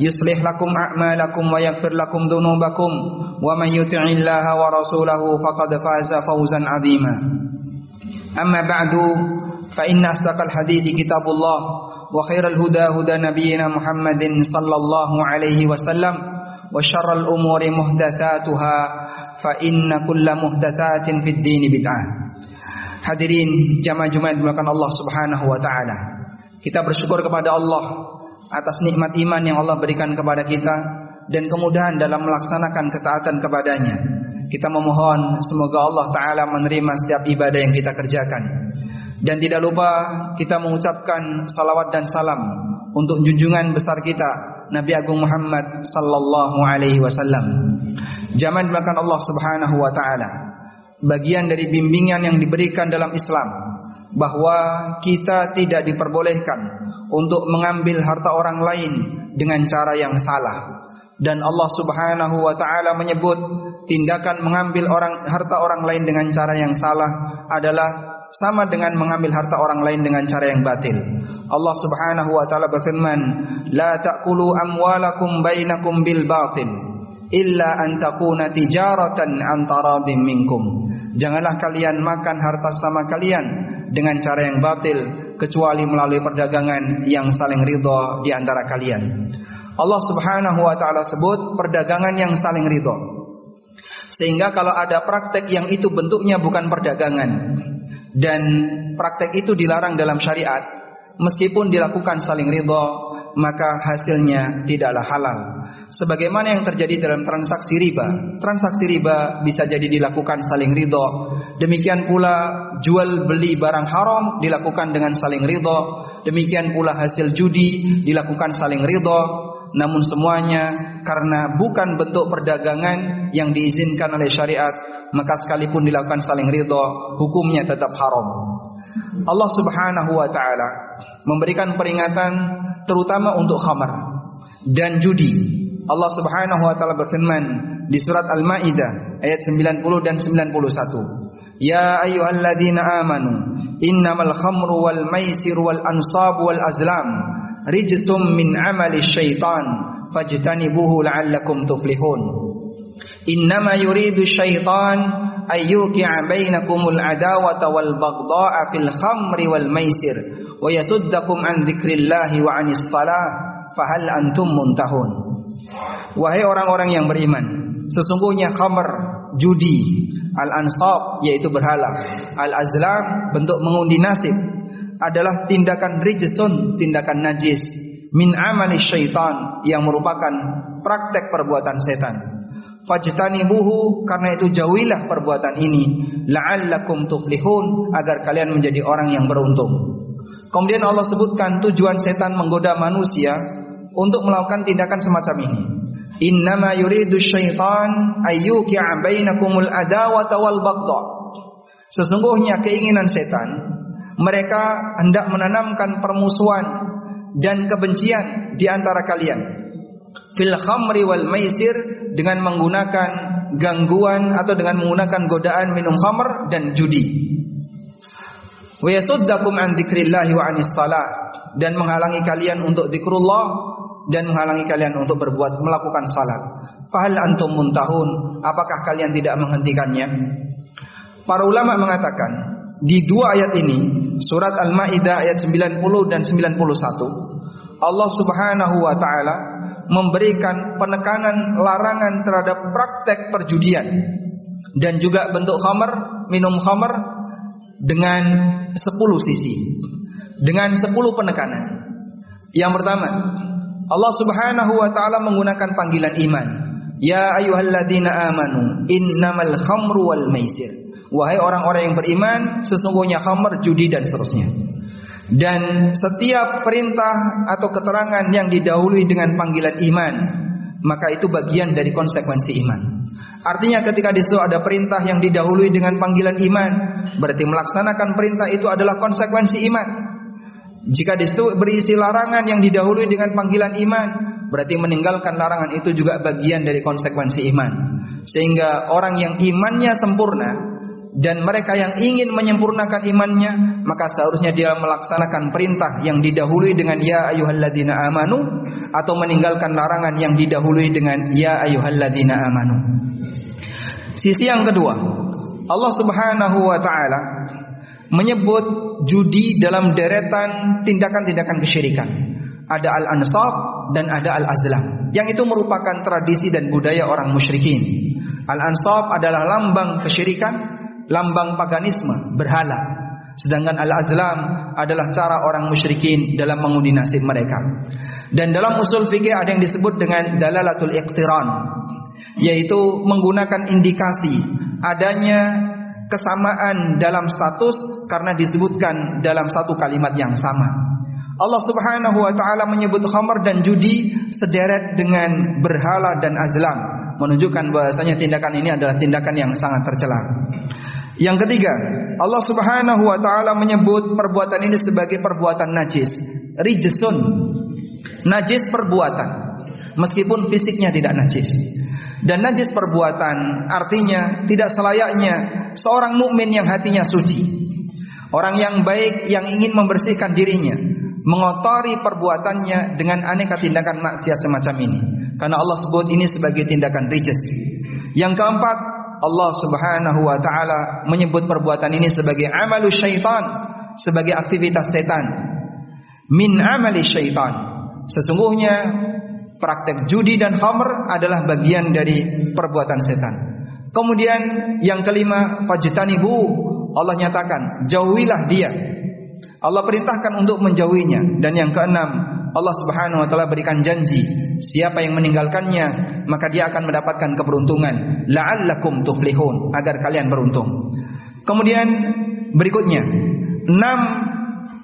يصلح لكم أعمالكم ويغفر لكم ذنوبكم ومن يطع الله ورسوله فقد فاز فوزا عظيما أما بعد فإن أصدق الحديث كتاب الله وخير الهدى هدى نبينا محمد صلى الله عليه وسلم وشر الأمور محدثاتها فإن كل محدثات في الدين بدعة Hadirin jamaah Jumat dimuliakan Allah Subhanahu wa taala. Kita bersyukur kepada Allah atas nikmat iman yang Allah berikan kepada kita dan kemudahan dalam melaksanakan ketaatan kepadanya. Kita memohon semoga Allah taala menerima setiap ibadah yang kita kerjakan. Dan tidak lupa kita mengucapkan salawat dan salam untuk junjungan besar kita Nabi Agung Muhammad sallallahu alaihi wasallam. Zaman dimakan Allah Subhanahu wa taala. Bagian dari bimbingan yang diberikan dalam Islam bahwa kita tidak diperbolehkan untuk mengambil harta orang lain dengan cara yang salah. Dan Allah Subhanahu wa taala menyebut tindakan mengambil orang harta orang lain dengan cara yang salah adalah sama dengan mengambil harta orang lain dengan cara yang batil. Allah Subhanahu wa taala berfirman, "La ta'kulu amwalakum bainakum bil batil illa an takuna tijaratan an taradin minkum." Janganlah kalian makan harta sama kalian dengan cara yang batil kecuali melalui perdagangan yang saling ridho di antara kalian. Allah Subhanahu wa taala sebut perdagangan yang saling ridho. Sehingga kalau ada praktek yang itu bentuknya bukan perdagangan dan praktek itu dilarang dalam syariat, meskipun dilakukan saling ridho, maka hasilnya tidaklah halal. Sebagaimana yang terjadi dalam transaksi riba. Transaksi riba bisa jadi dilakukan saling ridho. Demikian pula jual beli barang haram dilakukan dengan saling ridho. Demikian pula hasil judi dilakukan saling ridho. Namun semuanya karena bukan bentuk perdagangan yang diizinkan oleh syariat, maka sekalipun dilakukan saling ridho, hukumnya tetap haram. Allah Subhanahu wa taala memberikan peringatan terutama untuk khamar dan judi. Allah Subhanahu wa taala berfirman di surat Al-Maidah ayat 90 dan 91. Ya ayyuhalladzina amanu innamal khamru wal maisir wal ansab wal azlam rijsum min amali syaitan fajtanibuhu la'allakum tuflihun. Innama yuridu syaitan ayyuki'a bainakumul adawata wal baghdha'a fil khamri wal maisir wa yasuddakum an dzikrillahi wa 'anis salah fahal antum muntahun. Wahai orang-orang yang beriman, sesungguhnya khamr, judi, al-ansab yaitu berhala, al-azlam bentuk mengundi nasib adalah tindakan rijsun, tindakan najis min amali syaitan yang merupakan praktek perbuatan setan. Fajtanibuhu karena itu jauhilah perbuatan ini la'allakum tuflihun agar kalian menjadi orang yang beruntung. Kemudian Allah sebutkan tujuan setan menggoda manusia untuk melakukan tindakan semacam ini. Innama yuridu syaitan ayyuki'a bainakumul adawata wal baghdha. Sesungguhnya keinginan setan mereka hendak menanamkan permusuhan dan kebencian di antara kalian. Fil khamri wal maisir dengan menggunakan gangguan atau dengan menggunakan godaan minum khamr dan judi. Wa yasuddakum an dzikrillahi wa anis salah dan menghalangi kalian untuk zikrullah dan menghalangi kalian untuk berbuat melakukan salat. Fahal antum muntahun? Apakah kalian tidak menghentikannya? Para ulama mengatakan di dua ayat ini, surat Al-Maidah ayat 90 dan 91, Allah Subhanahu wa taala memberikan penekanan larangan terhadap praktek perjudian dan juga bentuk khamar, minum khamar dengan 10 sisi. Dengan 10 penekanan. Yang pertama, Allah Subhanahu wa taala menggunakan panggilan iman. Ya ayyuhalladzina amanu innamal khamru wal maisir. Wahai orang-orang yang beriman, sesungguhnya khamr, judi dan seterusnya. Dan setiap perintah atau keterangan yang didahului dengan panggilan iman, maka itu bagian dari konsekuensi iman. Artinya ketika di situ ada perintah yang didahului dengan panggilan iman, berarti melaksanakan perintah itu adalah konsekuensi iman. Jika di situ berisi larangan yang didahului dengan panggilan iman, berarti meninggalkan larangan itu juga bagian dari konsekuensi iman. Sehingga orang yang imannya sempurna, dan mereka yang ingin menyempurnakan imannya maka seharusnya dia melaksanakan perintah yang didahului dengan ya ayyuhalladzina amanu atau meninggalkan larangan yang didahului dengan ya ayyuhalladzina amanu. Sisi yang kedua, Allah Subhanahu wa taala menyebut judi dalam deretan tindakan-tindakan kesyirikan. Ada al-ansab dan ada al-azlam. Yang itu merupakan tradisi dan budaya orang musyrikin. Al-ansab adalah lambang kesyirikan lambang paganisme, berhala. Sedangkan al-azlam adalah cara orang musyrikin dalam mengundi nasib mereka. Dan dalam usul fikih ada yang disebut dengan dalalatul iqtiran, yaitu menggunakan indikasi adanya kesamaan dalam status karena disebutkan dalam satu kalimat yang sama. Allah Subhanahu wa taala menyebut khamar dan judi sederet dengan berhala dan azlam, menunjukkan bahasanya tindakan ini adalah tindakan yang sangat tercela. Yang ketiga, Allah Subhanahu wa taala menyebut perbuatan ini sebagai perbuatan najis. Rijsun. Najis perbuatan. Meskipun fisiknya tidak najis. Dan najis perbuatan artinya tidak selayaknya seorang mukmin yang hatinya suci. Orang yang baik yang ingin membersihkan dirinya, mengotori perbuatannya dengan aneka tindakan maksiat semacam ini. Karena Allah sebut ini sebagai tindakan rijis. Yang keempat, Allah Subhanahu wa taala menyebut perbuatan ini sebagai amalu syaitan, sebagai aktivitas setan. Min amali syaitan. Sesungguhnya praktek judi dan khamr adalah bagian dari perbuatan setan. Kemudian yang kelima, fajtanibu. Allah nyatakan, jauhilah dia. Allah perintahkan untuk menjauhinya dan yang keenam, Allah Subhanahu wa taala berikan janji, siapa yang meninggalkannya, maka dia akan mendapatkan keberuntungan. La'allakum tuflihun, agar kalian beruntung. Kemudian berikutnya, enam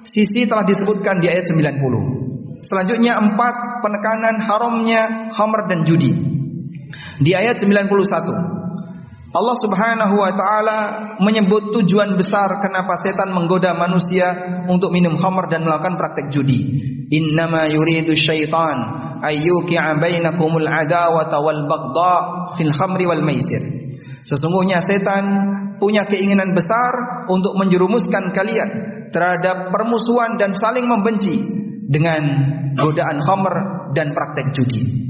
sisi telah disebutkan di ayat 90. Selanjutnya empat penekanan haramnya khamr dan judi. Di ayat 91 Allah Subhanahu wa taala menyebut tujuan besar kenapa setan menggoda manusia untuk minum khamr dan melakukan praktek judi. Innama yuridu syaitan ayyuki'a bainakumul adawata wal baghdha fil khamri wal maisir. Sesungguhnya setan punya keinginan besar untuk menjerumuskan kalian terhadap permusuhan dan saling membenci dengan godaan khamr dan praktek judi.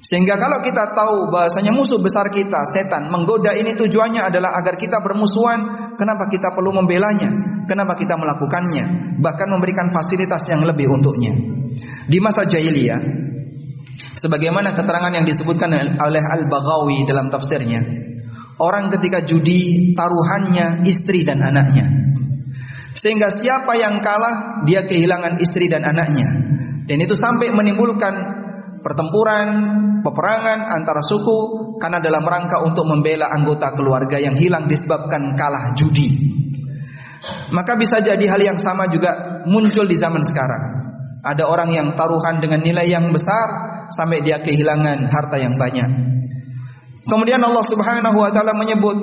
Sehingga kalau kita tahu bahasanya musuh besar kita, setan, menggoda ini tujuannya adalah agar kita bermusuhan. Kenapa kita perlu membelanya? Kenapa kita melakukannya? Bahkan memberikan fasilitas yang lebih untuknya. Di masa jahiliyah, sebagaimana keterangan yang disebutkan oleh Al-Baghawi dalam tafsirnya, orang ketika judi taruhannya istri dan anaknya. Sehingga siapa yang kalah, dia kehilangan istri dan anaknya. Dan itu sampai menimbulkan pertempuran, peperangan antara suku karena dalam rangka untuk membela anggota keluarga yang hilang disebabkan kalah judi. Maka bisa jadi hal yang sama juga muncul di zaman sekarang. Ada orang yang taruhan dengan nilai yang besar sampai dia kehilangan harta yang banyak. Kemudian Allah Subhanahu wa taala menyebut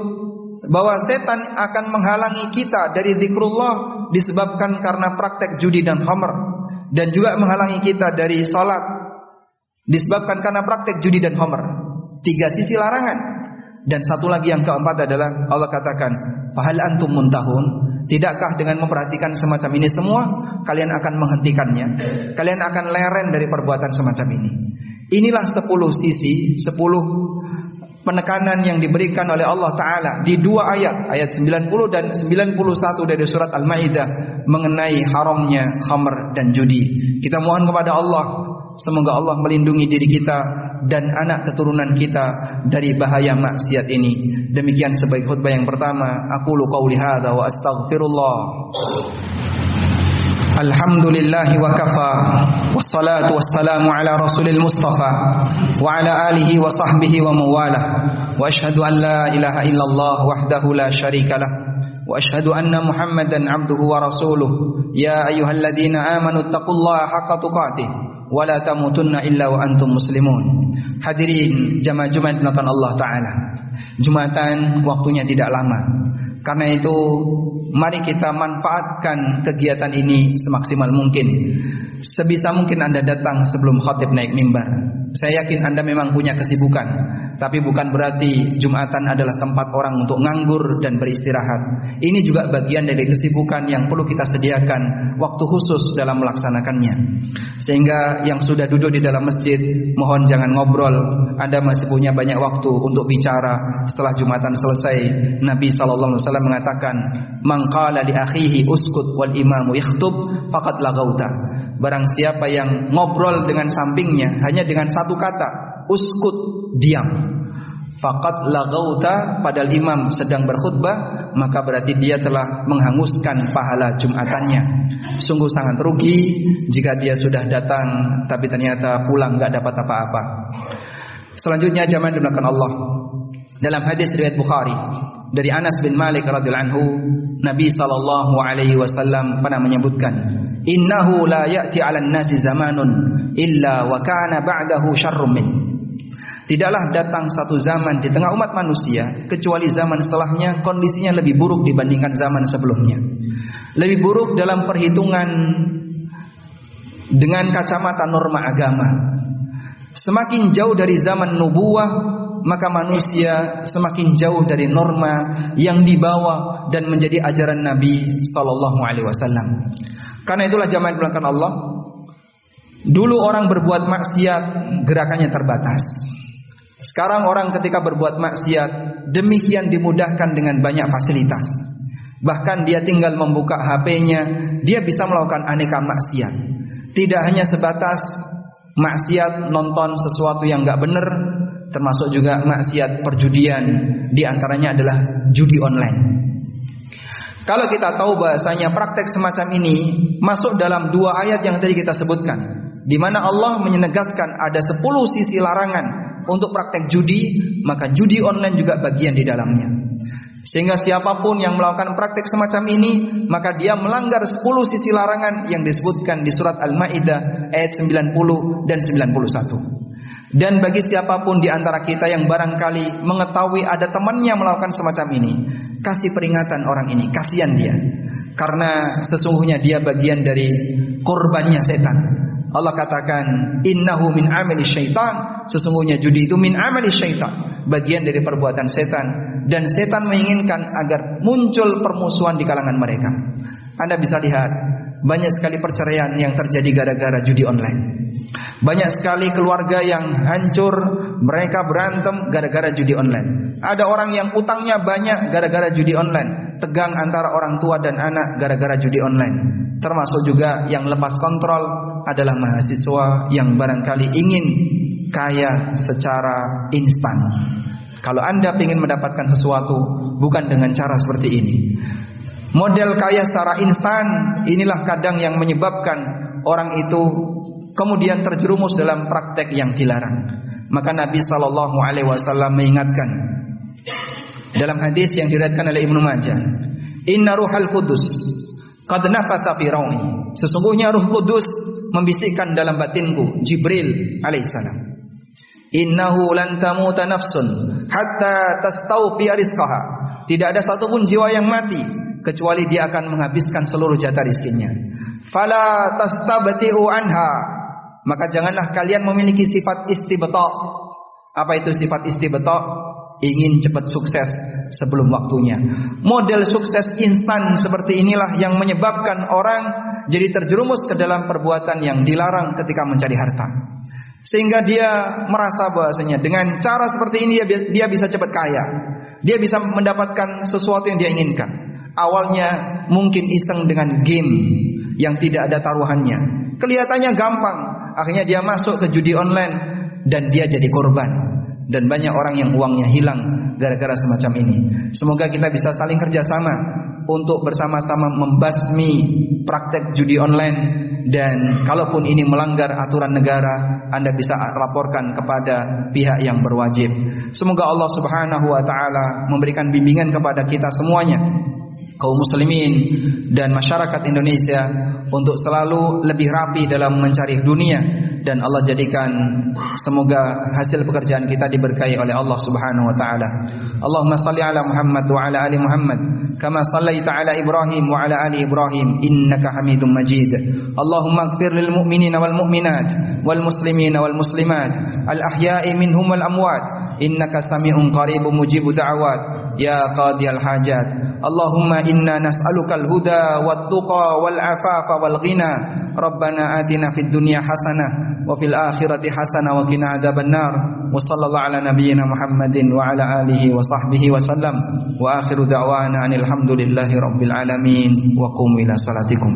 bahwa setan akan menghalangi kita dari zikrullah disebabkan karena praktek judi dan khamr dan juga menghalangi kita dari salat Disebabkan karena praktek judi dan homer. Tiga sisi larangan. Dan satu lagi yang keempat adalah Allah katakan, "Fahal antum muntahun?" Tidakkah dengan memperhatikan semacam ini semua kalian akan menghentikannya? Kalian akan leren dari perbuatan semacam ini. Inilah sepuluh sisi, sepuluh penekanan yang diberikan oleh Allah Ta'ala di dua ayat, ayat 90 dan 91 dari surat Al-Ma'idah mengenai haramnya khamr dan judi. Kita mohon kepada Allah Semoga Allah melindungi diri kita dan anak keturunan kita dari bahaya maksiat ini. Demikian sebagai khutbah yang pertama, aku lu qauli hadza wa astaghfirullah. Alhamdulillah wa kafa. Wassalatu wassalamu ala rasulil mustafa Wa ala alihi wa sahbihi wa mawala. Wa ashadu an la ilaha illallah wahdahu la sharika lah. Ashadu anna muhammadan abduhu wa rasuluh. Ya ayuhalladina amanu taqullaha haqqa tuqatih Wa la tamutunna illa wa antum muslimun Hadirin jamaah Jumat Allah Ta'ala Jumatan waktunya tidak lama Karena itu mari kita manfaatkan kegiatan ini semaksimal mungkin. Sebisa mungkin Anda datang sebelum khotib naik mimbar. Saya yakin Anda memang punya kesibukan, tapi bukan berarti Jumatan adalah tempat orang untuk nganggur dan beristirahat. Ini juga bagian dari kesibukan yang perlu kita sediakan waktu khusus dalam melaksanakannya. Sehingga yang sudah duduk di dalam masjid, mohon jangan ngobrol. Anda masih punya banyak waktu untuk bicara setelah Jumatan selesai. Nabi sallallahu alaihi wasallam mengatakan, "Man qala li akhihi uskut wal imamu yakhtub faqad lagauta." Barang siapa yang ngobrol dengan sampingnya hanya dengan satu kata, uskut, diam. Fakat lagauta padahal imam sedang berkhutbah maka berarti dia telah menghanguskan pahala jumatannya. Sungguh sangat rugi jika dia sudah datang tapi ternyata pulang nggak dapat apa-apa. Selanjutnya jamaah dimulakan Allah. Dalam hadis riwayat Bukhari dari Anas bin Malik radhiyallahu anhu, Nabi sallallahu alaihi wasallam pernah menyebutkan, "Innahu la ya'ti 'alan nasi zamanun illa wa kana ba'dahu min. Tidaklah datang satu zaman di tengah umat manusia kecuali zaman setelahnya kondisinya lebih buruk dibandingkan zaman sebelumnya. Lebih buruk dalam perhitungan dengan kacamata norma agama. Semakin jauh dari zaman nubuah, maka manusia semakin jauh dari norma yang dibawa dan menjadi ajaran Nabi sallallahu alaihi wasallam. Karena itulah jamaah yang Allah, Dulu orang berbuat maksiat gerakannya terbatas. Sekarang orang ketika berbuat maksiat demikian dimudahkan dengan banyak fasilitas. Bahkan dia tinggal membuka HP-nya, dia bisa melakukan aneka maksiat. Tidak hanya sebatas maksiat nonton sesuatu yang nggak benar, termasuk juga maksiat perjudian. Di antaranya adalah judi online. Kalau kita tahu bahasanya praktek semacam ini masuk dalam dua ayat yang tadi kita sebutkan di mana Allah menegaskan ada 10 sisi larangan untuk praktek judi, maka judi online juga bagian di dalamnya. Sehingga siapa pun yang melakukan praktek semacam ini, maka dia melanggar 10 sisi larangan yang disebutkan di surat Al-Maidah ayat 90 dan 91. Dan bagi siapa pun di antara kita yang barangkali mengetahui ada temannya melakukan semacam ini, kasih peringatan orang ini, kasihan dia. Karena sesungguhnya dia bagian dari korbannya setan. Allah katakan innahu min amali syaitan sesungguhnya judi itu min amali syaitan bagian dari perbuatan setan dan setan menginginkan agar muncul permusuhan di kalangan mereka Anda bisa lihat banyak sekali perceraian yang terjadi gara-gara judi online banyak sekali keluarga yang hancur mereka berantem gara-gara judi online ada orang yang utangnya banyak gara-gara judi online tegang antara orang tua dan anak gara-gara judi online termasuk juga yang lepas kontrol adalah mahasiswa yang barangkali ingin kaya secara instan. Kalau Anda ingin mendapatkan sesuatu bukan dengan cara seperti ini. Model kaya secara instan inilah kadang yang menyebabkan orang itu kemudian terjerumus dalam praktek yang dilarang. Maka Nabi Shallallahu Alaihi Wasallam mengingatkan dalam hadis yang diriwayatkan oleh Ibnu Majah, Inna Ruhal Kudus Qad Sesungguhnya Ruh Kudus membisikkan dalam batinku Jibril alaihissalam. Innahu lan tamuta nafsun hatta tastawfi rizqaha. Tidak ada satupun jiwa yang mati kecuali dia akan menghabiskan seluruh jatah rizkinya. Fala tastabti'u anha. Maka janganlah kalian memiliki sifat istibta. Apa itu sifat istibta? ingin cepat sukses sebelum waktunya. Model sukses instan seperti inilah yang menyebabkan orang jadi terjerumus ke dalam perbuatan yang dilarang ketika mencari harta. Sehingga dia merasa bahasanya dengan cara seperti ini dia, dia bisa cepat kaya. Dia bisa mendapatkan sesuatu yang dia inginkan. Awalnya mungkin iseng dengan game yang tidak ada taruhannya. Kelihatannya gampang, akhirnya dia masuk ke judi online dan dia jadi korban dan banyak orang yang uangnya hilang gara-gara semacam ini. Semoga kita bisa saling kerjasama untuk bersama-sama membasmi praktek judi online dan kalaupun ini melanggar aturan negara, Anda bisa laporkan kepada pihak yang berwajib. Semoga Allah Subhanahu wa taala memberikan bimbingan kepada kita semuanya kaum muslimin dan masyarakat Indonesia untuk selalu lebih rapi dalam mencari dunia dan Allah jadikan semoga hasil pekerjaan kita diberkahi oleh Allah Subhanahu wa taala. Allahumma salli ala Muhammad wa ala ali Muhammad kama sallaita ala Ibrahim wa ala ali Ibrahim innaka Hamidum Majid. Allahumma ighfir lil mu'minina wal mu'minat wal muslimina wal muslimat al ahya'i minhum wal amwat innaka sami'un qaribun mujibud da'awat ya qadiyal hajat. Allahumma inna nas'alukal huda wat tuqa wal afafa wal ghina. Rabbana atina fid dunya hasanah wa fil akhirati hasanah wa qina adzabannar. Wa sallallahu ala nabiyyina Muhammadin wa ala alihi wa sahbihi wa sallam. Wa akhiru da'wana alhamdulillahi rabbil alamin wa qum ila salatikum.